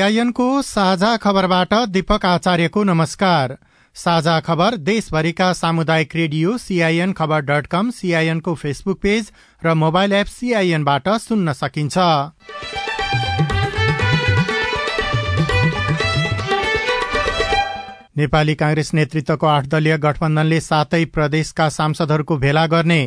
सीआईएनको साझा खबरबाट दीपक आचार्यको नमस्कार। साझा खबर देशभरिका सामुदायिक रेडियो सीआईएन खबर डट कम सीआईएनको फेसबुक पेज र मोबाइल एप सीआईएनबाट सुन्न सकिन्छ। नेपाली कांग्रेस नेतृत्वको आठ दलीय गठबन्धनले सातै प्रदेशका सांसदहरूको भेला गर्ने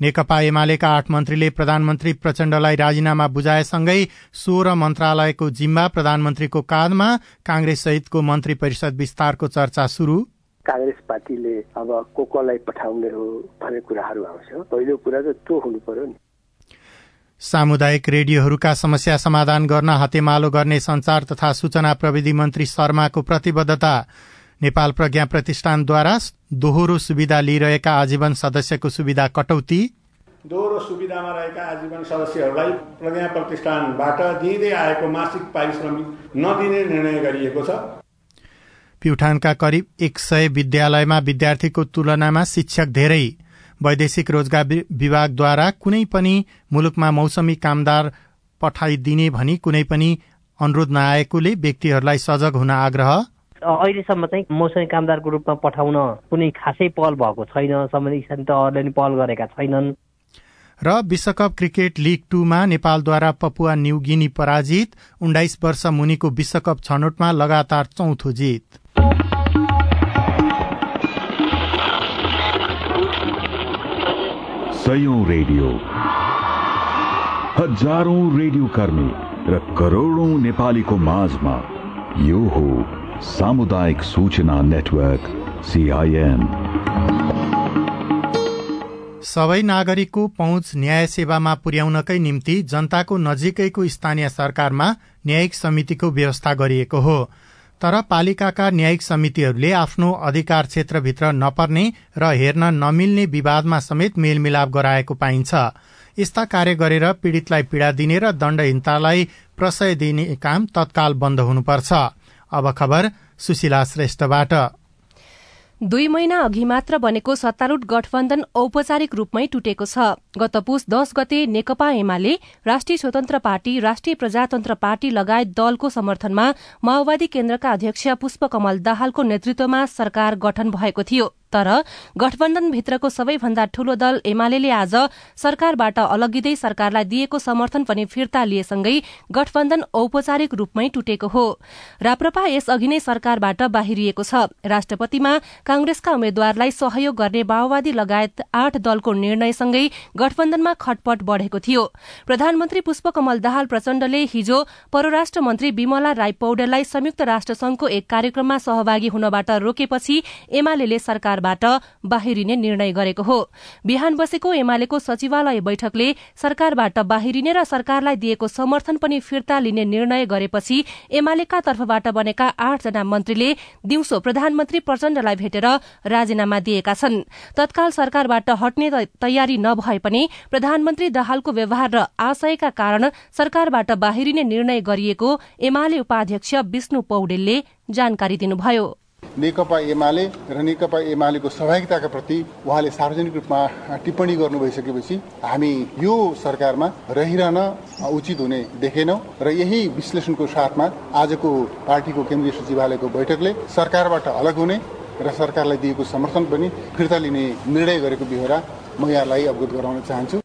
नेकपा एमालेका आठ मन्त्रीले प्रधानमन्त्री प्रचण्डलाई राजीनामा बुझाएसँगै सोह्र मन्त्रालयको जिम्मा प्रधानमन्त्रीको काँधमा कांग्रेस सहितको मन्त्री परिषद विस्तारको चर्चा शुरू काङ्ग्रेस पार्टीले अब को कोलाई पठाउने हो भन्ने कुराहरू आउँछ। पहिलो कुरा त त्यो हुनु पर्यो नि। सामुदायिक रेडियोहरूका समस्या समाधान गर्न हातेमालो गर्ने संचार तथा सूचना प्रविधि मन्त्री शर्माको प्रतिबद्धता नेपाल प्रज्ञा प्रतिष्ठानद्वारा दोहोरो सुविधा लिइरहेका आजीवन सदस्यको सुविधा कटौती। दोहोरो सुविधामा रहेका आजीवन सदस्यहरूलाई प्रज्ञा प्रतिष्ठानबाट दिँदै आएको मासिक पारिश्रमिक नदिने निर्णय गरिएको छ। प्युठानका करिब एक सय विद्यालयमा विद्यार्थीको तुलनामा शिक्षक धेरै। वैदेशिक रोजगार विभागद्वारा कुनै पनि मुलुकमा मौसमी कामदार पठाइदिने भनी कुनै पनि अनुरोध नआएकोले व्यक्तिहरूलाई सजग हुन आग्रह अहिलेसम्म चाहिँ मौसमी कामदारको रूपमा पठाउन कुनै खासै पहल भएको छैन। सम्बन्धित समितिहरूले नि पहल गरेका छैनन्। र विश्वकप क्रिकेट लिग टूमा नेपालद्वारा पपुवा न्युगिनी पराजित उन्नाइस वर्ष मुनिको विश्वकप छनौटमा लगातार चौथो जित। सयौं रेडियो। हजारौं रेडियो कर्मी र करोड़ौं नेपालीको माझमा यो हो सामुदायिक सूचना नेटवर्क सीआईएन सबै नागरिकको पहुँच न्याय सेवामा पुर्याउनकै निम्ति जनताको नजिकैको स्थानीय सरकारमा न्यायिक समितिको व्यवस्था गरिएको हो। तर पालिकाका न्यायिक समितिहरूले आफ्नो अधिकार क्षेत्रभित्र नपर्ने र हेर्न नमिल्ने विवादमा समेत मेलमिलाप गराएको पाइन्छ। यस्ता कार्य गरेर पीड़ितलाई पीड़ा दिने र दण्डहीनतालाई प्रशय दिने काम तत्काल बन्द हुनुपर्छ। अब खबर सुशीला श्रेष्ठबाट। दुई महिना अघि मात्र बनेको सत्तारूढ़ गठबन्धन औपचारिक रूपमै टुटेको छ। गत पुस दश गते नेकपा एमाले राष्ट्रिय स्वतन्त्र पार्टी राष्ट्रिय प्रजातन्त्र पार्टी लगायत दलको समर्थनमा माओवादी केन्द्रका अध्यक्ष पुष्पकमल दाहालको नेतृत्वमा सरकार गठन भएको थियो। तर गठबन्धनभित्रको सबैभन्दा ठूलो दल एमाले आज सरकारबाट अलगिँदै सरकारलाई दिएको समर्थन पनि फिर्ता लिएसँगै गठबन्धन औपचारिक रूपमै टुटेको हो। राप्रपा यसअघि नै सरकारबाट बाहिरिएको छ। राष्ट्रपतिमा कांग्रेसका उम्मेद्वारलाई सहयोग गर्ने माओवादी लगायत आठ दलको निर्णयसँगै गठबन्धनमा खटपट बढ़ेको थियो। प्रधानमन्त्री पुष्पकमल दाहाल प्रचण्डले हिजो परराष्ट्र मन्त्री विमला राई पौडेललाई संयुक्त राष्ट्र संघको एक कार्यक्रममा सहभागी हुनबाट रोकेपछि एमाले सरकार सरकारबाट बाहिरिने निर्णय गरेको हो। बिहान बसेको एमालेको सचिवालय बैठकले सरकारबाट बाहिरिने र सरकारलाई दिएको समर्थन पनि फिर्ता लिने निर्णय गरेपछि एमालेका तर्फबाट बनेका आठजना मन्त्रीले दिउँसो प्रधानमन्त्री प्रचण्डलाई भेटेर राजीनामा दिएका छन्। तत्काल सरकारबाट हट्ने तयारी नभए पनि प्रधानमन्त्री दाहालको व्यवहार र आशयका कारण सरकारबाट बाहिरिने निर्णय गरिएको एमाले उपाध्यक्ष विष्णु पौडेलले जानकारी दिनुभयो। नेकपा एमाले र नेकपा एमालेको सहभागिताका प्रति उहाँले सार्वजनिक रूपमा टिप्पणी गर्नु भइसकेपछि हामी यो सरकारमा रहिरहन उचित हुने देखेनौँ र यही विश्लेषणको साथमा आजको पार्टीको केन्द्रीय सचिवालयको बैठकले सरकारबाट अलग हुने र सरकारलाई दिएको समर्थन पनि फिर्ता लिने निर्णय गरेको बेहोरा म यहाँलाई अवगत गराउन चाहन्छु।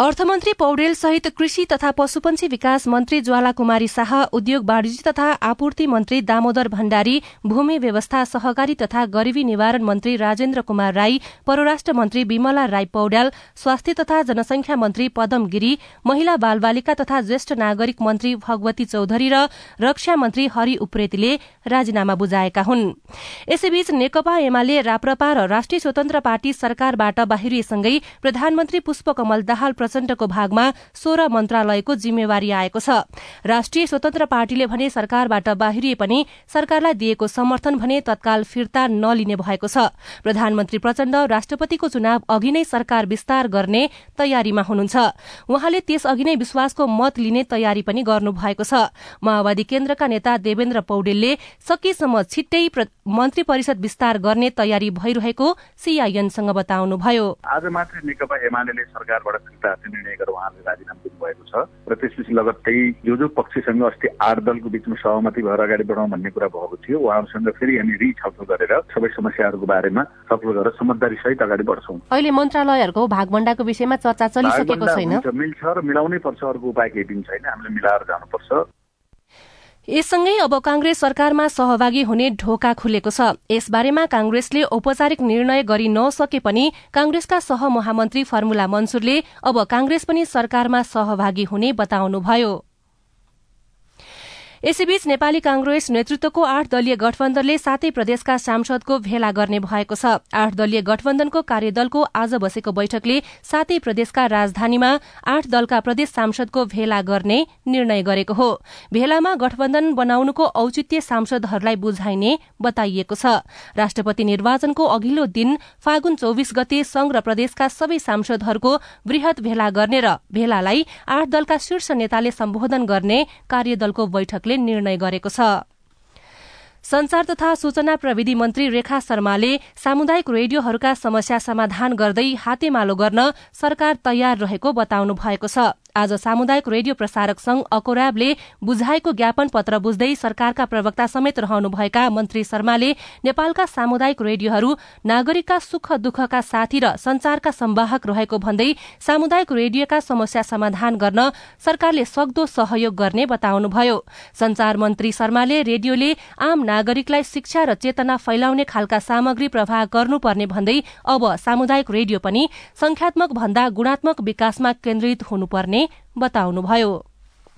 अर्थमन्त्री पौडेल सहित कृषि तथा पशुपन्छी विकास मन्त्री ज्वाला कुमारी शाह उद्योग वाणिज्य तथा आपूर्ति मन्त्री दामोदर भण्डारी भूमि व्यवस्था सहकारी तथा गरीबी निवारण मन्त्री राजेन्द्र कुमार राई परराष्ट्र मन्त्री विमला राई पौड्याल स्वास्थ्य तथा जनसंख्या मन्त्री पदम गिरी महिला बालबालिका तथा ज्येष्ठ नागरिक मन्त्री भगवती चौधरी र रक्षा मन्त्री हरि उप्रेतीले राजीनामा बुझाएका हुन्। यसैबीच नेकपा एमाले राप्रपा र राष्ट्रिय स्वतन्त्र पार्टी सरकारबाट बाहिरिएसँगै प्रधानमन्त्री पुष्पकमल दाहाल प्रचण्डको भागमा सोह्र मन्त्रालयको जिम्मेवारी आएको छ। राष्ट्रिय स्वतन्त्र पार्टीले भने सरकारबाट बाहिरिए पनि सरकारलाई दिएको समर्थन भने तत्काल फिर्ता नलिने भएको छ। प्रधानमन्त्री प्रचण्ड राष्ट्रपतिको चुनाव अघि नै सरकार विस्तार गर्ने तयारीमा हुनुहुन्छ। उहाँले त्यसअघि नै विश्वासको मत लिने तयारी पनि गर्नु भएको छ। माओवादी केन्द्रका नेता देवेन्द्र पौडेलले सकेसम्म छिट्टै मन्त्री परिषद विस्तार गर्ने तयारी भइरहेको सीआईएनसँग बताउनुभयो। आज मात्रै नेकपा एमाले सरकारबाट फिर्ता चाहिँ निर्णय गरेर उहाँले राजीनामा दिनुभएको छ र त्यसपछि लगत्तै जो जो पक्षसँग अस्ति आठ दलको बिचमा सहमति भएर अगाडि बढाउँ भन्ने कुरा भएको थियो उहाँहरूसँग फेरि हामी रिछलफल गरेर सबै समस्याहरूको बारेमा छलफल गरेर समझदारी सहित अगाडि बढ्छौँ। अहिले मन्त्रालयहरूको भागभण्डाको विषयमा चर्चा चलिसकेको छैन? मिल्छ र मिलाउनै पर्छ अर्को उपाय केही पनि छैन। हामीले मिलाएर जानुपर्छ। यससँगै अब कांग्रेस सरकारमा सहभागी हुने ढोका खुलेको छ। यसबारेमा कांग्रेसले औपचारिक निर्णय गरि नसके पनि कांग्रेसका सहमहामन्त्री फर्मुला मन्सुरले अब कांग्रेस पनि सरकारमा सहभागी हुने बताउनुभयो। यसैबीच नेपाली कांग्रेस नेतृत्वको आठ दलीय गठबन्धनले सातै प्रदेशका सांसदको भेला गर्ने भएको छ। आठ दलीय गठबन्धनको कार्यदलको आज बसेको बैठकले सातै प्रदेशका राजधानीमा आठ दलका प्रदेश सांसदको भेला गर्ने निर्णय गरेको हो। भेलामा गठबन्धन बनाउनुको औचित्य सांसदहरूलाई बुझाइने बताइएको छ। राष्ट्रपति निर्वाचनको अघिल्लो दिन फागुन चौविस गते संघ र प्रदेशका सबै सांसदहरूको वृहत भेला गर्ने र भेलालाई आठ दलका शीर्ष नेताले सम्बोधन गर्ने कार्यदलको बैठकले निर्णय गरेको छ। संचार तथा सूचना प्रविधि मन्त्री रेखा शर्माले सामुदायिक रेडियोहरूका समस्या समाधान गर्दै हातेमालो गर्न सरकार तयार रहेको बताउनु भएको छ। आज सामुदायिक रेडियो प्रसारक संघ अकोराबले बुझाएको ज्ञापन पत्र बुझ्दै सरकारका प्रवक्ता समेत रहनुभएका मन्त्री शर्माले नेपालका सामुदायिक रेडियोहरू नागरिकका सुख दुःखका साथी र संचारका संवाहक रहेको भन्दै सामुदायिक रेडियोका समस्या समाधान गर्न सरकारले सक्दो सहयोग गर्ने बताउनुभयो। संचार मन्त्री शर्माले रेडियोले आम नागरिकलाई शिक्षा र चेतना फैलाउने खालका सामग्री प्रवाह गर्नुपर्ने भन्दै अब सामुदायिक रेडियो पनि संख्यात्मक भन्दा गुणात्मक विकासमा केन्द्रित हुनुपर्ने बताउनुभयो।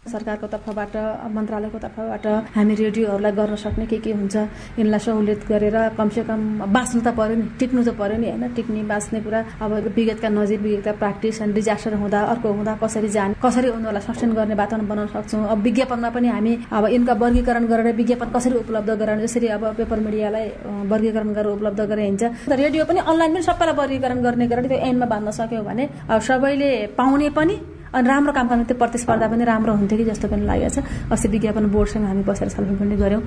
सरकारको तर्फबाट मन्त्रालयको तर्फबाट हामी रेडियोहरूलाई गर्न सक्ने के के हुन्छ यिनलाई सहुलियत गरेर कमसेकम बाँच्नु त पर्यो नि टिक्नु त पर्यो नि होइन? टिक्ने बाँच्ने कुरा अब विगतका नजिक विगतका प्र्याक्टिस एन्ड डिजास्टर हुँदा अर्को हुँदा कसरी जाने कसरी उनीहरूलाई सस्टेन गर्ने वातावरण बनाउन सक्छौँ? अब विज्ञापनमा पनि हामी अब यिनका वर्गीकरण गरेर विज्ञापन कसरी उपलब्ध गराउने जसरी अब पेपर मिडियालाई वर्गीकरण गरेर उपलब्ध गरेर हिँड्छ रेडियो पनि अनलाइन पनि सबैलाई वर्गीकरण गर्ने गरेर त्यो एन्डमा बाँध्न सक्यो भने सबैले पाउने पनि अनि राम्रो काम गर्ने त्यो प्रतिस्पर्धा पनि राम्रो हुन्थ्यो कि जस्तो पनि लागेको छ। अस्ति विज्ञापन बोर्डसँग हामी बसेर छलफल पनि गऱ्यौँ।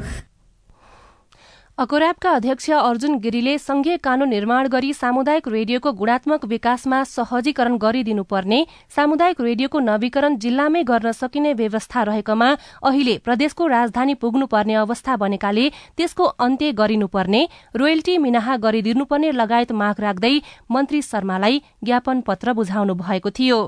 अकोराबका अध्यक्ष अर्जुन गिरीले संघीय कानून निर्माण गरी सामुदायिक रेडियोको गुणात्मक विकासमा सहजीकरण गरिदिनुपर्ने सामुदायिक रेडियोको नवीकरण जिल्लामै गर्न सकिने व्यवस्था रहेकोमा अहिले प्रदेशको राजधानी पुग्नुपर्ने अवस्था बनेकाले त्यसको अन्त्य गरिनुपर्ने रोयल्टी मिनाहा गरिदिनुपर्ने लगायत माग राख्दै मन्त्री शर्मालाई ज्ञापन पत्र बुझाउनु भएको थियो।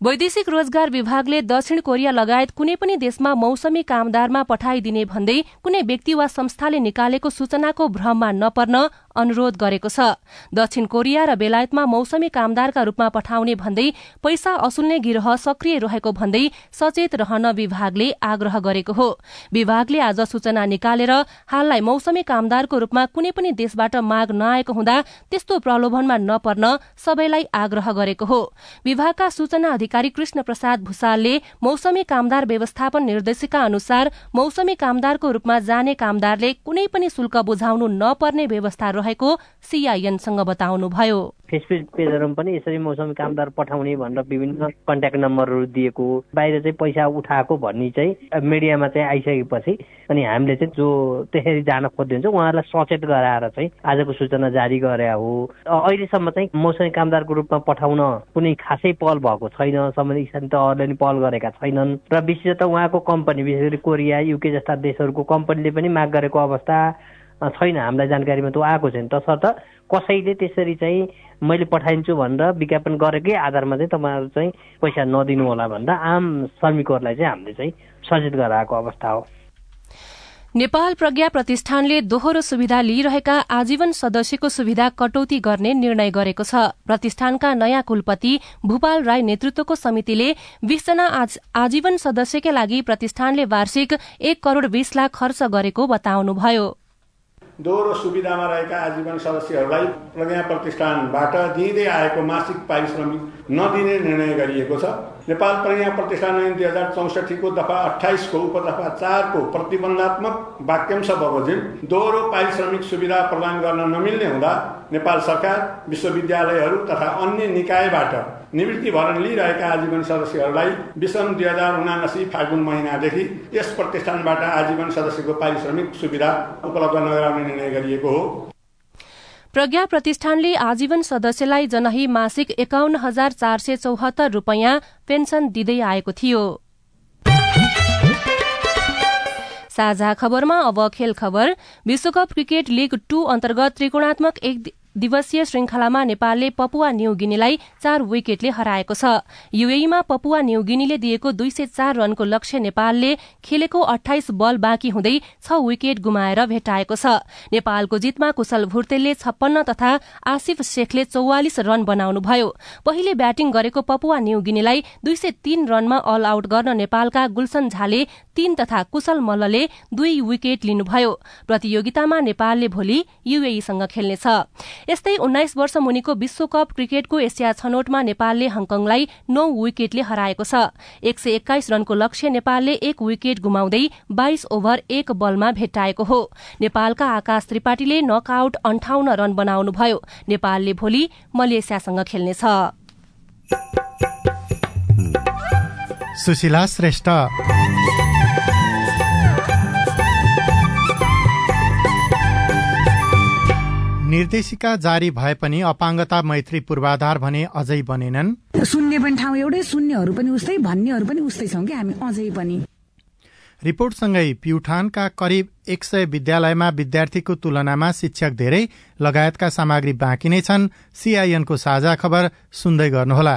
वैदेशिक रोजगार विभागले दक्षिण कोरिया लगायत कुनै पनि देशमा मौसमी कामदारमा पठाइदिने भन्दै कुनै व्यक्ति वा संस्थाले निकालेको सूचनाको भ्रममा नपर्न अनुरोध गरेको छ। दक्षिण कोरिया र बेलायतमा मौसमी कामदारका रूपमा पठाउने भन्दै पैसा असुल्ने गिरह सक्रिय रहेको भन्दै सचेत रहन विभागले आग्रह गरेको हो। विभागले आज सूचना निकालेर हाललाई मौसमी कामदारको रूपमा कुनै पनि देशबाट माग नआएको हुँदा त्यस्तो प्रलोभनमा नपर्न सबैलाई आग्रह गरेको हो। विभागका सूचना अधिकारी कृष्ण प्रसाद भूषालले मौसमी कामदार व्यवस्थापन निर्देशिका अनुसार मौसमी कामदारको रूपमा जाने कामदारले कुनै पनि शुल्क बुझाउनु नपर्ने व्यवस्था रहेको सीआईएनसँग बताउनुभयो। फेसबुक पेजहरूमा पनि यसरी मौसमी कामदार पठाउने भनेर विभिन्न कन्ट्याक्ट नम्बरहरू दिएको बाहिर चाहिँ पैसा उठाएको भन्ने चाहिँ मिडियामा चाहिँ आइसकेपछि अनि हामीले चाहिँ जो त्यसरी जान खोज्दै हुन्छ उहाँहरूलाई सचेत गराएर चाहिँ आजको सूचना जारी गरे हो। अहिलेसम्म चाहिँ मौसमी कामदारको रूपमा पठाउन कुनै खासै पहल भएको छैन सम्बन्धित तहहरूले पनि पहल गरेका छैनन्। र विशेष त उहाँको कम्पनी विशेष गरी कोरिया युके जस्ता देशहरूको कम्पनीले पनि माग गरेको अवस्था छैन। हामीलाई जानकारीमा त आएको छैन। तसर्थ कसैले त्यसरी चाहिँ मैले पठाइदिन्छु भनेर विज्ञापन गरेकै आधारमा चाहिँ तपाईँहरू चाहिँ पैसा नदिनु होला भन्दा आम श्रमिकहरूलाई चाहिँ हामीले चाहिँ सचेत गराएको अवस्था हो। नेपाल प्रज्ञा प्रतिष्ठानले दोहोरो सुविधा लिइरहेका आजीवन सदस्यको सुविधा कटौती गर्ने निर्णय गरेको छ। प्रतिष्ठानका नयाँ कुलपति भूपाल राई नेतृत्वको समितिले बीसजना आजीवन सदस्यकै लागि प्रतिष्ठानले वार्षिक एक करोड़ बीस लाख खर्च गरेको बताउनुभयो। दोहोरो सुविधामा रहेका आजीवन सदस्यहरूलाई प्रज्ञा प्रतिष्ठानबाट दिँदै आएको मासिक पारिश्रमिक नदिने निर्णय गरिएको छ। नेपाल प्रज्ञा प्रतिष्ठान ऐन दुई हजार चौसठीको दफा अठाइसको उपदफा चारको प्रतिबन्धात्मक वाक्यांश बमोजिम दोहोरो पारिश्रमिक सुविधा प्रदान गर्न नमिल्ने हुँदा नेपाल सरकार विश्वविद्यालयहरू तथा अन्य निकायबाट निवृत्ति भरण लिइरहेका आजीवन सदस्यहरूलाई विषम दुई हजार उनासी फागुन महिनादेखि यस प्रतिष्ठानबाट आजीवन सदस्यको पारिश्रमिक सुविधा उपलब्ध नगराउने निर्णय गरिएको हो। प्रज्ञा प्रतिष्ठानले आजीवन सदस्यलाई जनही मासिक एकाउन्न हजार चार सय चौहत्तर रूपियाँ पेन्सन दिँदै आएको थियो। साझा खबरमा अब खेल खबर। विश्वकप क्रिकेट लीग टू अन्तर्गत त्रिकोणात्मक एक दिवसीय श्रृंखलामा नेपालले पपुवा न्यू गिनीलाई चार विकेटले हराएको छ। युएईमा पपुवा न्यू गिनीले दिएको दुई सय चार रनको लक्ष्य नेपालले खेलेको अठाइस बल बाँकी हुँदै छ विकेट गुमाएर भेटाएको छ। नेपालको जितमा कुशल भुर्तेलले छप्पन्न तथा आसिफ शेखले चौवालिस रन बनाउनुभयो। पहिले ब्याटिङ गरेको पपुवा न्यू गिनीलाई दुई सय तीन रनमा अल आउट गर्न नेपालका गुलसन झाले तीन तथा कुशल मल्लले दुई विकेट लिनुभयो। प्रतियोगितामा नेपालले भोलि युएईसँग खेल्नेछ। यस्तै उन्नाइस वर्ष मुनिको विश्वकप क्रिकेटको एसिया छनौटमा नेपालले हङकङलाई नौ विकेटले हराएको छ। एक सय एक्काइस रनको लक्ष्य नेपालले एक विकेट गुमाउँदै बाइस ओभर एक बलमा भेट्टाएको हो। नेपालका आकाश त्रिपाठीले नकआउट अन्ठाउन्न रन बनाउनुभयो। नेपालले भोलि मलेसियासँग खेल्नेछ। सुशीला श्रेष्ठ। निर्देशिका जारी भए पनि अपाङ्गता मैत्री पूर्वाधार भने अझै बनेनन्। सुन्ने पनि ठाउँ एउटै सुन्नेहरू पनि उस्तै भन्नेहरू पनि उस्तै छौँ कि हामी अझै पनि। रिपोर्टसँगै प्युठानका करिब एक सय विद्यालयमा विद्यार्थीको तुलनामा शिक्षक धेरै लगायतका सामग्री बाँकी नै छन्। सीआईएनको साझा खबर सुन्दै गर्नुहोला।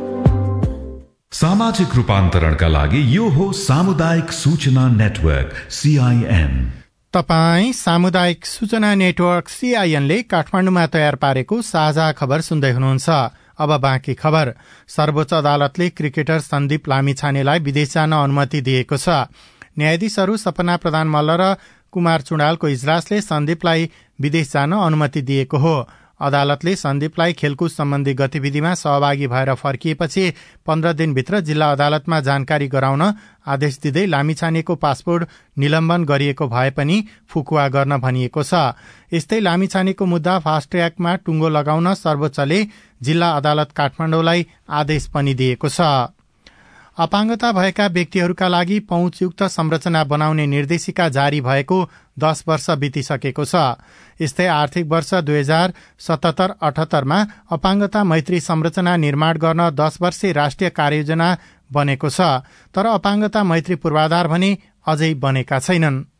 सामाजिक रूपान्तरणका लागि यो हो सामुदायिक सूचना नेटवर्क सीआईएन तपाई सामुदायिक सूचना नेटवर्क सीआईएनले काठमाडौँमा तयार पारेको साझा खबर सुन्दै हुनुहुन्छ। अब बाँकी खबर। सर्वोच्च अदालतले क्रिकेटर सन्दीप लामिछानेलाई विदेश जान अनुमति दिएको छ। न्यायाधीशहरू सपना प्रधान मल्ल र कुमार चुडालको इजलासले सन्दीपलाई विदेश जान अनुमति दिएको हो। अदालतले सन्दीपलाई खेलकुद सम्बन्धी गतिविधिमा सहभागी भएर फर्किएपछि पन्ध्र दिनभित्र जिल्ला अदालतमा जानकारी गराउन आदेश दिँदै लामिछानेको पासपोर्ट निलम्बन गरिएको भए पनि फुकुवा गर्न भनिएको छ। यस्तै लामिछानेको मुद्दा फास्ट टुङ्गो लगाउन सर्वोच्चले जिल्ला अदालत काठमाडौँलाई आदेश पनि दिएको छ। अपाङ्गता भएका व्यक्तिहरूका लागि पहुँचयुक्त संरचना बनाउने निर्देशिका जारी भएको दश वर्ष बितिसकेको छ। यस्तै आर्थिक वर्ष दुई हजार सतहत्तर अठहत्तरमा अपाङ्गता मैत्री संरचना निर्माण गर्न दश वर्षे राष्ट्रिय कार्ययोजना बनेको छ। तर अपाङ्गता मैत्री पूर्वाधार भने अझै बनेका छैनन्।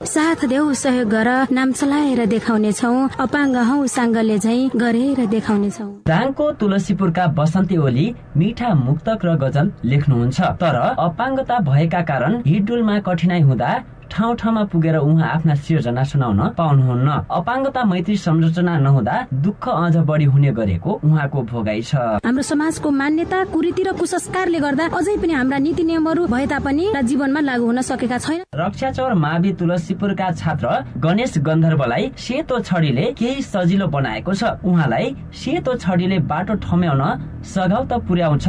साथ देऊ सहयोग गर नाम चलाएर देखाउने छौ अपाङ्ग हौ साङ्गले झै गरेर देखाउने छौ दाङको तुलसीपुरका बसन्ती ओली मिठा मुक्तक र गजल लेख्नुहुन्छ। तर अपाङ्गता भएका कारण हिडुलमा कठिनाई हुँदा ठाउँ ठाउँमा पुगेर उहाँ आफ्ना सिर्जना सुनाउन पाउनुहुन्न। अपाङ्गता मैत्री संरचना नहुँदा दुःख अझ बढी हुने गरेको उहाँको भोगाई छ। हाम्रो समाजको मान्यता कुरीति र कुसंस्कारले गर्दा अझै पनि हाम्रा नीति नियमहरू भए तापनि जीवनमा लागू हुन सकेका छैन। रक्षाचौर मावि तुलसीपुरका छात्र गणेश गन्धर्वलाई सेतो छडीले केही सजिलो बनाएको छ। उहाँलाई सेतो छडीले बाटो ठम्याउन सघाउ त पुर्याउँछ।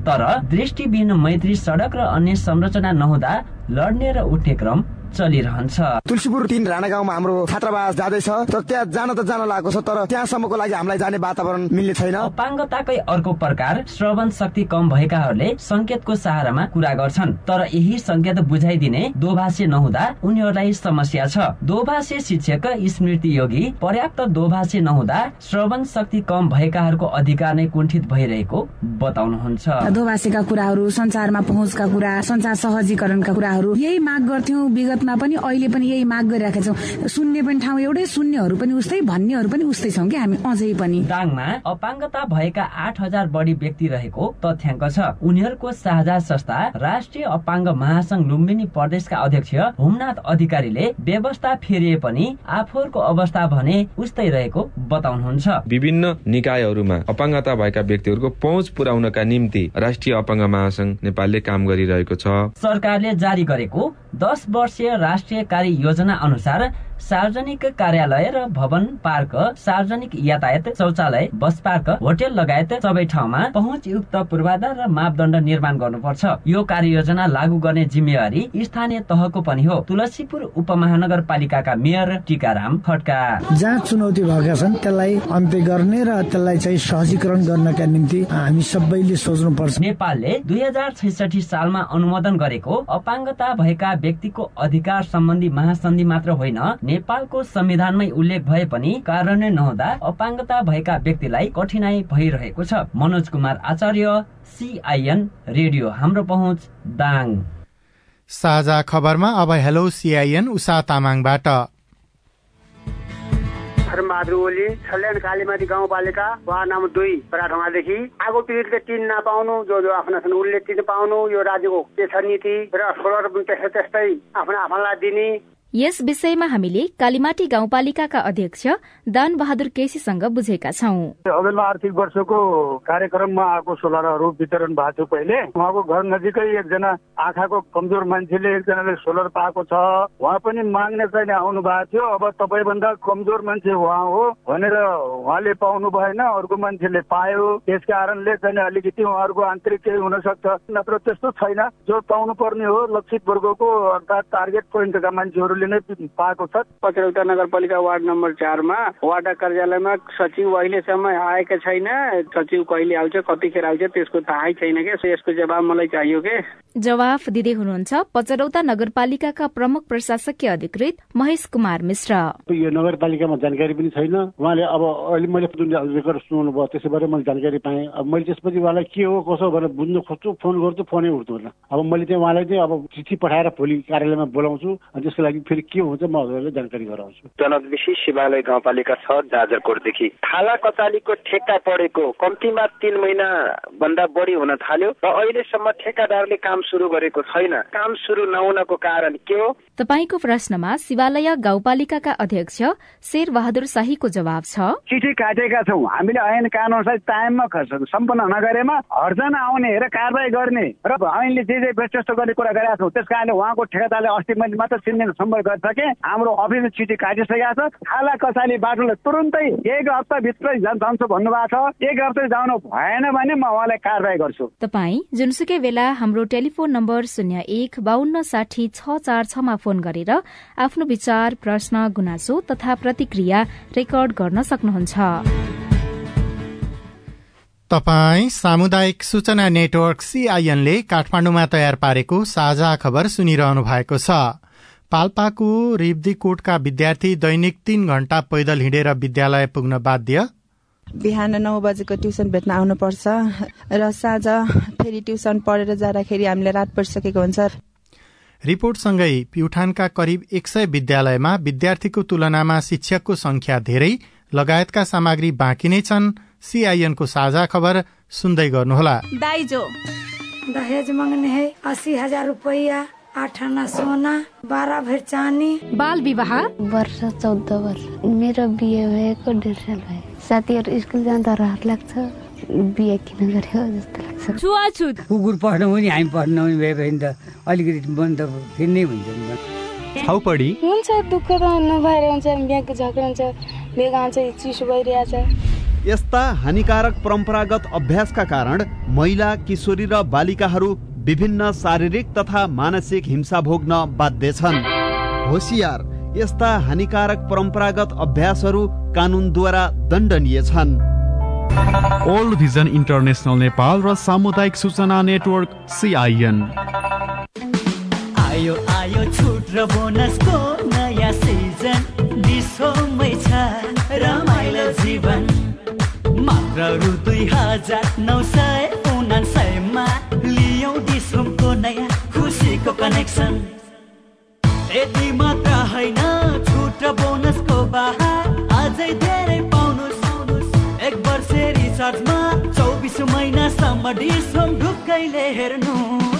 तर दृष्टिविहीन मैत्री सडक र अन्य संरचना नहुँदा लड्ने र उठ्ने क्रम चलिरहन्छ। तुलसीपुर तिन राणा गाउँमा हाम्रो छात्रावास जाँदैछ। तर त्यहाँ जान त जान लागेको छ तर त्यहाँसम्मको लागि हामीलाई जाने वातावरण मिल्ने छैन। अपाङ्गताकै अर्को प्रकार श्रवण शक्ति कम भएकाहरूले संकेतको सहारामा कुरा गर्छन्। तर यही संकेत बुझाइदिने दोभाषे नहुँदा उनीहरूलाई समस्या छ। दोभाषे शिक्षक स्मृति योगी पर्याप्त दोभाषे नहुँदा श्रवण शक्ति कम भएकाहरूको अधिकार नै कुण्ठित भइरहेको बताउनुहुन्छ। दोभाषेका कुराहरू संचारमा पहुँचका कुरा संचार सहजीकरणका कुराहरू यही माग गर्थ्यौँ विगत भारतमा पनि अहिले पनि यही माग गरिरहेका छौँ। सुन्ने पनि ठाउँ एउटै सुन्नेहरू पनि उस्तै भन्नेहरू पनि उस्तै छौँ कि हामी अझै पनि। दाङमा अपाङ्गता भएका आठ हजार बढी व्यक्ति रहेको तथ्याङ्क छ। उनीहरूको साझा संस्था राष्ट्रिय अपाङ्ग महासंघ लुम्बिनी प्रदेशका अध्यक्ष होमनाथ अधिकारीले व्यवस्था फेरिए पनि आफूहरूको अवस्था भने उस्तै रहेको बताउनुहुन्छ। विभिन्न निकायहरूमा अपाङ्गता भएका व्यक्तिहरूको पहुँच पुर्याउनका निम्ति राष्ट्रिय अपाङ्ग महासंघ नेपालले काम गरिरहेको छ। सरकारले जारी गरेको दस वर्षीय राष्ट्रिय कार्य योजना अनुसार सार्वजनिक कार्यालय र भवन पार्क सार्वजनिक यातायात शौचालय बस पार्क होटेल लगायत सबै ठाउँमा पहुँचयुक्त पूर्वाधार र मापदण्ड निर्माण गर्नुपर्छ। यो कार्ययोजना लागू गर्ने जिम्मेवारी स्थानीय तहको पनि हो। तुलसीपुर उपमहानगरपालिकाका मेयर टीकाराम खड्का। जहाँ चुनौती भएका छन् त्यसलाई अन्त्य गर्ने र त्यसलाई चाहिँ सहजीकरण गर्नका निम्ति हामी सबैले सोच्नु पर्छ नेपालले दुई हजार छैसठी सालमा अनुमोदन गरेको अपाङ्गता भएका व्यक्तिको अधिकार सम्बन्धी महासन्धि मात्र होइन नेपालको संविधानमै उल्लेख भए पनि कार्यान्वयन नहुँदा अपाङ्गता भएका व्यक्तिलाई कठिनाई भइरहेको छ। मनोज कुमार आचार्य सिआइएन रेडियो हाम्रो पहुँच दाङ। साझा खबरमा अब हेलो सिआइएन उषा तामाङबाट। बहादुर ओली छल्यान कालीमाटी गाउँपालिका वार्ड नम्बर दुई राठौँडादेखि आगो पीडितले टिन नपाउनु जो जो आफ्नो उसले टिन पाउनु यो राज्यको के छ नीति र सोलर पनि त्यस्तै त्यस्तै आफ्नो आफूलाई दिने। यस विषयमा हामीले कालीमाटी गाउँपालिकाका अध्यक्ष दान बहादुर केसीसँग बुझेका छौँ। अघिल्लो आर्थिक वर्षको कार्यक्रममा आएको सोलरहरू वितरण भएको थियो पहिले। उहाँको घर नजिकै एकजना आँखाको कमजोर मान्छेले एकजनाले सोलर पाएको छ। उहाँ पनि माग्ने चाहिँ आउनु भएको थियो। अब तपाईँभन्दा कमजोर मान्छे उहाँ हो भनेर उहाँले पाउनु भएन अर्को मान्छेले पायो। त्यस कारणले चाहिँ अलिकति उहाँहरूको आन्तरिक केही हुन सक्छ। नत्र त्यस्तो छैन। जो पाउनु पर्ने हो लक्षित वर्गको अर्थात् टार्गेट पोइन्टका मान्छेहरू सरकारले नै पाएको छ। पचरौता नगरपालिका वार्ड नम्बर चारमा वार्ड कार्यालयमा सचिव अहिलेसम्म आएका छैन। सचिव कहिले आउँछ कतिखेर आउँछ त्यसको थाहै छैन क्या यसको जवाब मलाई चाहियो के? जवाफ दिँदै हुनुहुन्छ पचरौता नगरपालिकाका प्रमुख प्रशासकीय अधिकृत महेश कुमार मिश्र। यो नगरपालिकामा जानकारी पनि छैन। उहाँले अब अहिले मैले जुन रेकर्ड सुनाउनु भयो त्यसैबाट मैले जानकारी पाएँ। अब मैले त्यसपछि उहाँलाई के हो कसो भनेर बुझ्नु खोज्छु फोन गर्छु फोनै उठ्दैन। अब मैले चाहिँ उहाँलाई चाहिँ अब चिठी पठाएर भोलि कार्यालयमा बोलाउँछु अनि त्यसको लागि फेरि के हुन्छ म हजुरलाई जानकारी गराउँछु। जनविशी शिवालय गाउँपालिका छ जाजरकोटदेखि थाला कचालीको ठेक्का परेको कम्तीमा तिन महिना भन्दा बढी हुन थाल्यो र अहिलेसम्म ठेकादारले काम सुरु गरेको छैन। काम सुरु नहुनको कारण के हो? तपाईँको प्रश्नमा शिवालय गाउँपालिकाका अध्यक्ष शेर बहादुर शाहीको जवाब छ। चिठी काटेका छौँ। हामीले ऐन कानुन टाइममा सम्पन्न नगरेमा हर्जन आउने र कारवाही गर्ने र ऐनले जे जे व्यस्त गर्ने कुरा गरेका छौँ त्यस कारणले उहाँको ठेकादारले अस्ति मैले मात्र चिन्ने सम्पर्क सबै गरिसके हाम्रो अफिस चिठी काटिसकेका छ। खाला कसाली बाटोले तुरुन्तै एक हप्ताभित्रै जान्छ भन्नुभएको छ। एक हप्ता जानु भएन भने म उहाँलाई कारवाही गर्छु। तपाई जुनसुकै बेला हाम्रो टेलिफोन नम्बर शून्य एक बान्न साठी छ चार छमा फोन गरेर आफ्नो विचार प्रश्न गुनासो तथा प्रतिक्रिया रेकर्ड गर्न सक्नुहुन्छ। तपाई सामुदायिक सूचना नेटवर्क सीआईएनले काठमाडौँमा तयार पारेको साझा खबर सुनिरहनु भएको छ। पाल्पाको रिब्दीकोटका विद्यार्थी दैनिक तीन घण्टा पैदल हिँडेर विद्यालय पुग्न बाध्य? बिहान नौ बजेको ट्युसन भेट्न आउनुपर्छ र साँझ फेरि ट्युसन पढेर जाँदाखेरि हामीलाई रात परिसकेको हुन्छ। रिपोर्टसँगै प्युठानका करिब एक सय विद्यालयमा विद्यार्थीको तुलनामा शिक्षकको संख्या धेरै लगायतका सामग्री बाँकी नै छन्। सीआईएनको साझा खबर सुन्दै गर्नुहोला। दाइजो। दहेज मांगने है अस्सी हजार रुपया। आठ आना सोना बाह्र भर चानी बाल विवाह? वर्ष चौध वर्ष। मेरो बिहे भएको डेढ साल भयो। साथीहरू स्कुल जाँदा रहर लाग्छ। बिहे किन गर्यो जस्तो लाग्छ। छुवाछुत। कुकुर पढ्नु पनि हामी पढ्नु पनि भए भने त अलिकति मन त फेरि नै हुन्छ नि छाउपडी। हुन्छ दुःख त नभएर हुन्छ। बिहाको झगडा हुन्छ। बेगा हुन्छ चिसो भइरहेछ। यस्ता हानिकारक परम्परागत अभ्यासका कारण महिला किशोरी र बालिकाहरू विभिन्न शारीरिक तथा मानसिक हिंसा भोग्न बाध्य छन्। होसियार यस्ता हानिकारक परम्परागत अभ्यासहरू कानुनद्वारा दण्डनीय छन्। ओल्ड भिजन इन्टरनेसनल नेपाल र सामुदायिक सूचना नेटवर्क सिआइएन आयो आयो छुट र बोनसको नयाँ सिजन। दिसोमै छ रमाइलो जीवन। मात्र रु दुई हजार नौ सय उनासयमा खुसीको कनेक्सन यति मात्र होइन छुट र बोनसको बाहा। अझै धेरै पाउनुहोस् एक वर्ष रिचार्जमा चौबिस महिनासम्म डिसोम ढुक्कैले एक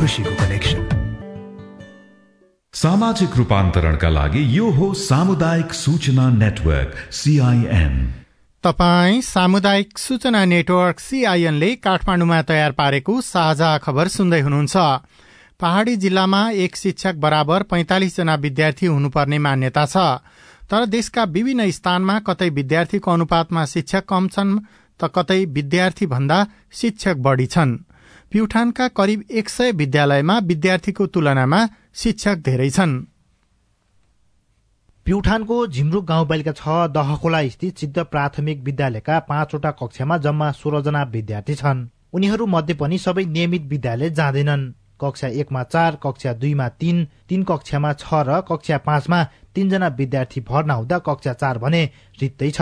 खुसीको कनेक्सन सामाजिक रूपान्तरणका लागि यो हो सामुदायिक सूचना नेटवर्क सीआईएन तपाई सामुदायिक सूचना नेटवर्क सीआईएनले काठमाडौँमा तयार पारेको साझा खबर सुन्दै हुनुहुन्छ। पहाड़ी जिल्लामा एक शिक्षक बराबर पैंतालिस जना विद्यार्थी हुनुपर्ने मान्यता छ। तर देशका विभिन्न स्थानमा कतै विद्यार्थीको अनुपातमा शिक्षक कम छन् त कतै विद्यार्थी भन्दा शिक्षक बढ़ी छन्। प्युठानका करिब एक सय विद्यालयमा विद्यार्थीको तुलनामा शिक्षक धेरै छन्। प्युठानको झिमरुक गाउँपालिका छ दहखोला स्थित सिद्ध प्राथमिक विद्यालयका पाँचवटा कक्षामा जम्मा सोह्रजना विद्यार्थी छन्। उनीहरू मध्ये पनि सबै नियमित विद्यालय जाँदैनन्। कक्षा एकमा चार कक्षा दुईमा तीन तीन कक्षामा छ र कक्षा पाँचमा तीनजना विद्यार्थी भर्ना हुँदा कक्षा चार भने रित्तै छ।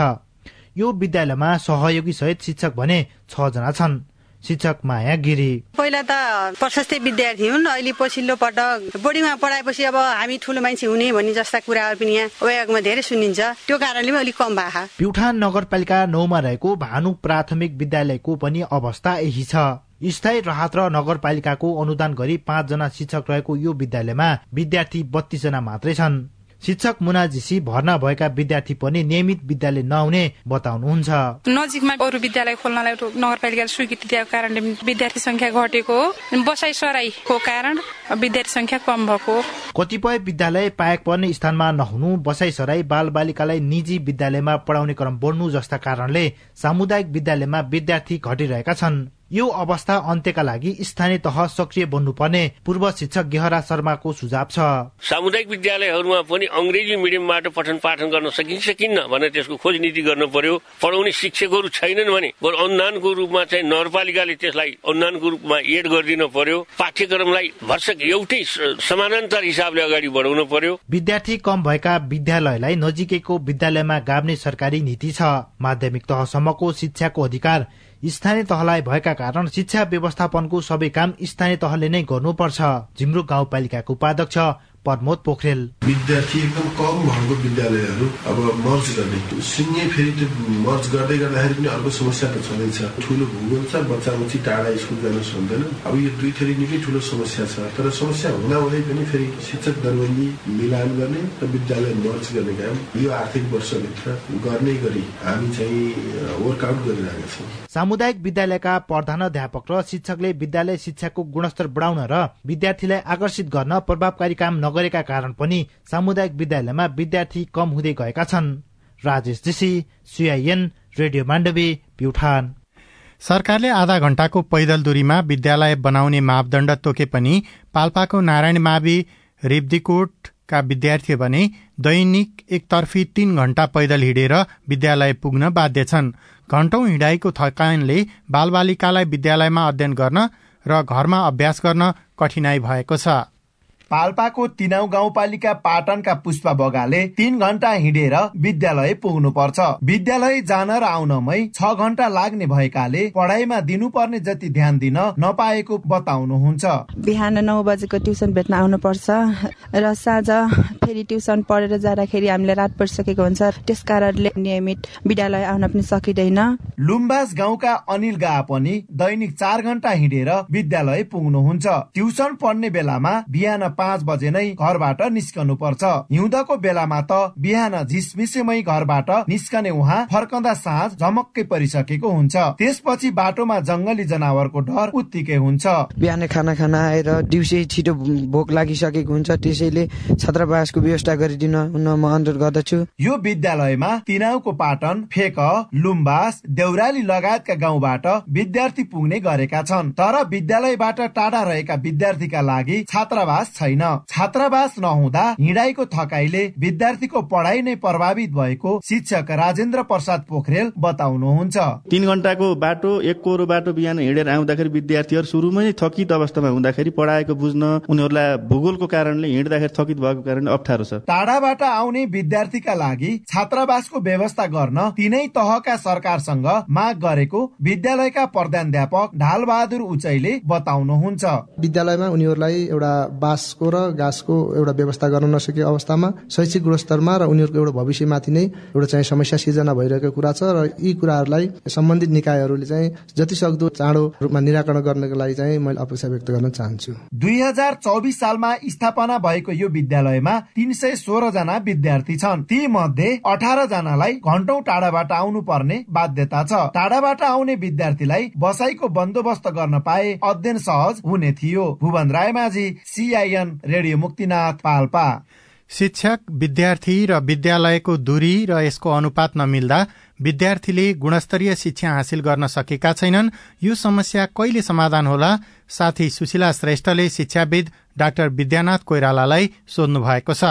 यो विद्यालयमा सहयोगी सहित शिक्षक भने छ जना छन्। शिक्षक माया गिरी। पहिला त प्रशस्तै विद्यार्थी हुन् अहिले पछिल्लो पटक। बोर्डिङमा पढाएपछि अब हामी ठुलो मान्छे हुने भन्ने जस्ता कुराहरू पनि यहाँ वयागमा धेरै सुनिन्छ। त्यो कारणले पनि अलिक कम भएको प्युठान नगरपालिका नौमा रहेको भानु प्राथमिक विद्यालयको पनि अवस्था यही छ। स्थायी राहत र नगरपालिकाको अनुदान गरी पाँचजना शिक्षक रहेको यो विद्यालयमा विद्यार्थी बत्तीसजना मात्रै छन्। शिक्षक मुनाजीसी भर्ना भएका विद्यार्थी पनि नियमित विद्यालय नआउने बताउनुहुन्छ। नजिकमा अरू विद्यालय खोल्नलाई नगरपालिकाले स्वीकृति दिएको कारणले विद्यार्थी संख्या घटेको बसाइ सराईको कारण विद्यार्थी संख्या कम भएको। कतिपय विद्यालय पाएक पर्ने स्थानमा नहुनु बसाइ सराई बाल बालिकालाई निजी विद्यालयमा पढाउने क्रम बढ्नु जस्ता कारणले सामुदायिक विद्यालयमा विद्यार्थी घटिरहेका छन्। यो अवस्था अन्त्यका लागि स्थानीय तह सक्रिय बन्नुपर्ने पूर्व शिक्षक गेहरा शर्माको सुझाव छ। सामुदायिक विद्यालयहरूमा पनि अंग्रेजी मिडियमबाट पठन पाठन गर्न सकिन्छ सकिन्न भनेर त्यसको खोज नीति गर्नु पर्यो। पढाउने शिक्षकहरू छैनन् भने बरु अनुदानको रूपमा चाहिँ नगरपालिकाले त्यसलाई अनुदानको रूपमा एड गरिदिन पर्यो। पाठ्यक्रमलाई भर्सक एउटै समानान्तर हिसाबले अगाडि बढाउनु पर्यो। विद्यार्थी कम भएका विद्यालयलाई नजिकैको विद्यालयमा गाभ्ने सरकारी नीति छ। माध्यमिक तहसम्मको शिक्षाको अधिकार स्थानीय तहलाई भएका कारण शिक्षा व्यवस्थापनको सबै काम स्थानीय तहले नै गर्नुपर्छ। झिम्रो गाउँपालिकाको उपाध्यक्ष प्रमोद पोखरेल विद्यार्थी एकदम कम भएको विद्यालयहरू अब मर्ज गर्ने शून्य फेरि त्यो मर्ज गर्दै गर्दाखेरि पनि अर्को समस्या त छँदैछ ठुलो भूगोल छ बच्चा उची टाढा स्कुल जान सक्दैन अब यो दुई थरी निकै ठुलो समस्या छ तर समस्या हुँदा हुँदै पनि फेरि शिक्षक दरबन्दी मिलान गर्ने र विद्यालय मर्ज गर्ने काम यो आर्थिक वर्षभित्र गर्ने गरी हामी चाहिँ वर्कआउट गरिरहेका छौँ सामुदायिक विद्यालयका प्रधानाध्यापक र शिक्षकले विद्यालय शिक्षाको गुणस्तर बढाउन र विद्यार्थीलाई आकर्षित गर्न प्रभावकारी काम नगरेका कारण पनि सामुदायिक विद्यालयमा विद्यार्थी कम हुँदै गएका छन्। Rajesh Joshi CIN radio Mandavi Pyuthan. सरकारले आधा घण्टाको पैदल दूरीमा विद्यालय बनाउने मापदण्ड तोके पनि पाल्पाको नारायण मावि रिब्दीकोटका विद्यार्थी भने दैनिक एकतर्फी तीन घण्टा पैदल हिँडेर विद्यालय पुग्न बाध्य छन्। घण्टौं हिँडाइको थकानले बालबालिकालाई विद्यालयमा अध्ययन गर्न र घरमा अभ्यास गर्न कठिनाई भएको छ। पाल्पाको तिनाउ गाउँपालिका पाटनका पुष्पा बगाले तीन घण्टा हिँडेर विद्यालय पुग्नु पर्छ विद्यालय जान र आउनमै छ घण्टा लाग्ने भएकाले पढाइमा दिनुपर्ने जति ध्यान दिन नपाएको बताउनुहुन्छ। बिहान नौ बजेको ट्युसन भेट्न आउनुपर्छ र साँझ फेरि ट्युसन पढेर जाँदाखेरि हामीलाई रात परिसकेको हुन्छ। त्यस कारणले नियमित विद्यालय आउन पनि सकिँदैन। लुम्बास गाउँका अनिल गा पनि दैनिक चार घण्टा हिँडेर विद्यालय पुग्नुहुन्छ। ट्युसन पढ्ने बेलामा बिहान पाँच बजे नै घरबाट निस्कनु पर्छ हिउँदको बेलामा त बिहान झिसमिसेमै घरबाट निस्कने उहाँ फर्कँदा साँझ झमक्कै परिसकेको हुन्छ। त्यसपछि बाटोमा जंगली जनावरको डर उत्तिकै हुन्छ। बिहान खाना खाना आएर दिउँसै छिटो भोक लागिसकेको हुन्छ। त्यसैले छात्रावासको व्यवस्था गरिदिन म अनुरोध गर्दछु। यो विद्यालयमा तिनाउको पाटन फेक लुम्बास देउराली लगायतका गाउँबाट विद्यार्थी पुग्ने गरेका छन्। तर विद्यालयबाट टाढा रहेका विद्यार्थीका लागि छात्रावास छैन। छैन। छात्रावास नहुँदा हिँडाइको थकाइले विद्यार्थीको पढाइ नै प्रभावित भएको शिक्षक राजेन्द्र प्रसाद पोखरेल बताउनुहुन्छ। तीन घण्टाको बाटो एक कोरो बाटो बिहान हिँडेर आउँदाखेरि विद्यार्थीहरू सुरुमै थकित अवस्थामा हुँदाखेरि पढाएको बुझ्न उनीहरूलाई भूगोलको कारणले हिँड्दाखेरि थकित भएको कारणले अप्ठ्यारो छ। टाढाबाट आउने विद्यार्थीका लागि छात्रावासको व्यवस्था गर्न तिनै तहका सरकारसँग माग गरेको विद्यालयका प्रधानध्यापक ढालबहादुर उचाइले बताउनुहुन्छ। विद्यालयमा उनीहरूलाई एउटा बास घाँसको र घाँसको एउटा व्यवस्था गर्न नसकेको अवस्थामा शैक्षिक गुणस्तरमा र उनीहरूको एउटा भविष्यमाथि नै एउटा चाहिँ समस्या सिर्जना भइरहेको कुरा छ र यी कुराहरूलाई सम्बन्धित निकायहरूले चाहिँ जति सक्दो चाँडो रूपमा निराकरण गर्नको लागि चाहिँ मैले अपेक्षा व्यक्त गर्न चाहन्छु। दुई हजार चौबिस सालमा स्थापना भएको यो विद्यालयमा तीन सय सोह्र जना विद्यार्थी छन्। ती मध्ये अठार जनालाई घन्टौं टाढाबाट आउनु पर्ने बाध्यता छ। टाढाबाट आउने विद्यार्थीलाई बसाईको बन्दोबस्त गर्न पाए अध्ययन सहज हुने थियो। Bhuwan Raimajhi CIN radio Muktinath Palpa. शिक्षक विद्यार्थी र विद्यालयको दूरी र यसको अनुपात नमिल्दा विद्यार्थीले गुणस्तरीय शिक्षा हासिल गर्न सकेका छैनन्। यो समस्या कहिले समाधान होला? साथी सुशीला श्रेष्ठले शिक्षाविद डाक्टर विद्यानाथ कोइरालालाई सोध्नु भएको छ।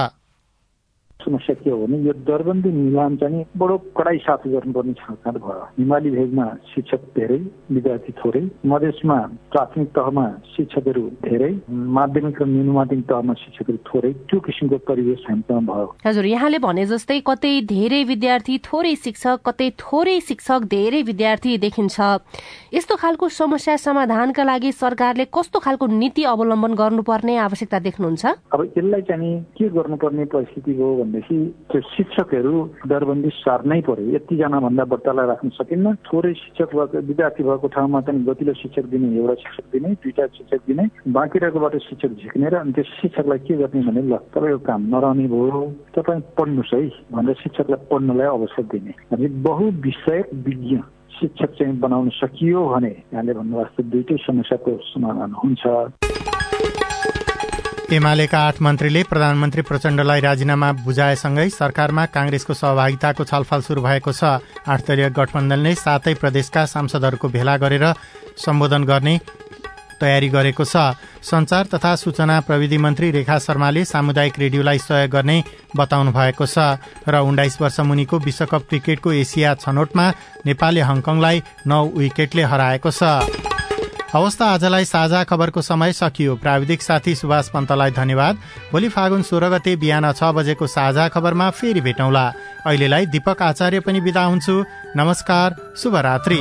समस्या के हो भने यो दरबन्दी मिलान चाहिँ बडो कडाई साथ गर्नुपर्ने छाँट भयो। हिमाली भेगमा शिक्षक धेरै विद्यार्थी थोरै मधेसमा प्राथमिक तहमा शिक्षकहरू धेरै माध्यमिक र निम्न माध्यमिक तहमा शिक्षकहरू थोरै त्यो किसिमको परिवेश हामीसँग भयो। हजुर यहाँले भने जस्तै कतै धेरै विद्यार्थी थोरै शिक्षक कतै थोरै शिक्षक धेरै विद्यार्थी देखिन्छ। यस्तो खालको समस्या समाधानका लागि सरकारले कस्तो खालको नीति अवलम्बन गर्नुपर्ने आवश्यकता देख्नुहुन्छ? अब यसलाई चाहिँ के गर्नुपर्ने परिस्थिति हो भनेदेखि त्यो शिक्षकहरू दरबन्दी सार्नै पर्यो यतिजना भन्दा बढ्तालाई राख्न सकिन्न। थोरै शिक्षक भएको विद्यार्थी भएको ठाउँमा चाहिँ गतिलो शिक्षक दिने एउटा शिक्षक दिने दुईटा शिक्षक दिने बाँकी रहेकोबाट शिक्षक झिक्ने र अनि त्यो शिक्षकलाई के गर्ने भने ल तपाईँको काम नरहने भयो तपाईँ पढ्नुहोस् है भनेर शिक्षकलाई पढ्नलाई अवसर दिने। अनि बहुविषयक विज्ञ शिक्षक चाहिँ बनाउन सकियो भने यहाँले भन्नुभएको दुइटै समस्याको समाधान हुन्छ। एमालेका आठ मन्त्रीले प्रधानमन्त्री प्रचण्डलाई राजीनामा बुझाएसँगै सरकारमा कांग्रेसको सहभागिताको छलफल शुरू भएको छ। आठ दलीय गठबन्धनले सातै प्रदेशका सांसदहरूको भेला गरेर सम्बोधन गर्ने तयारी गरेको छ। संचार तथा सूचना प्रविधि मन्त्री रेखा शर्माले सामुदायिक रेडियोलाई सहयोग गर्ने बताउनु भएको छ र उन्नाइस वर्ष मुनिको विश्वकप क्रिकेटको एसिया छनौटमा नेपालले हङकङलाई नौ विकेटले हराएको छ। हवस् त आजलाई साझा खबरको समय सकियो। प्राविधिक साथी सुभाष पन्तलाई धन्यवाद। भोलि फागुन सोह्र गते बिहान छ बजेको साझा खबरमा फेरि भेटौँला। अहिलेलाई दीपक आचार्य पनि विदा हुन्छु। नमस्कार शुभरात्री।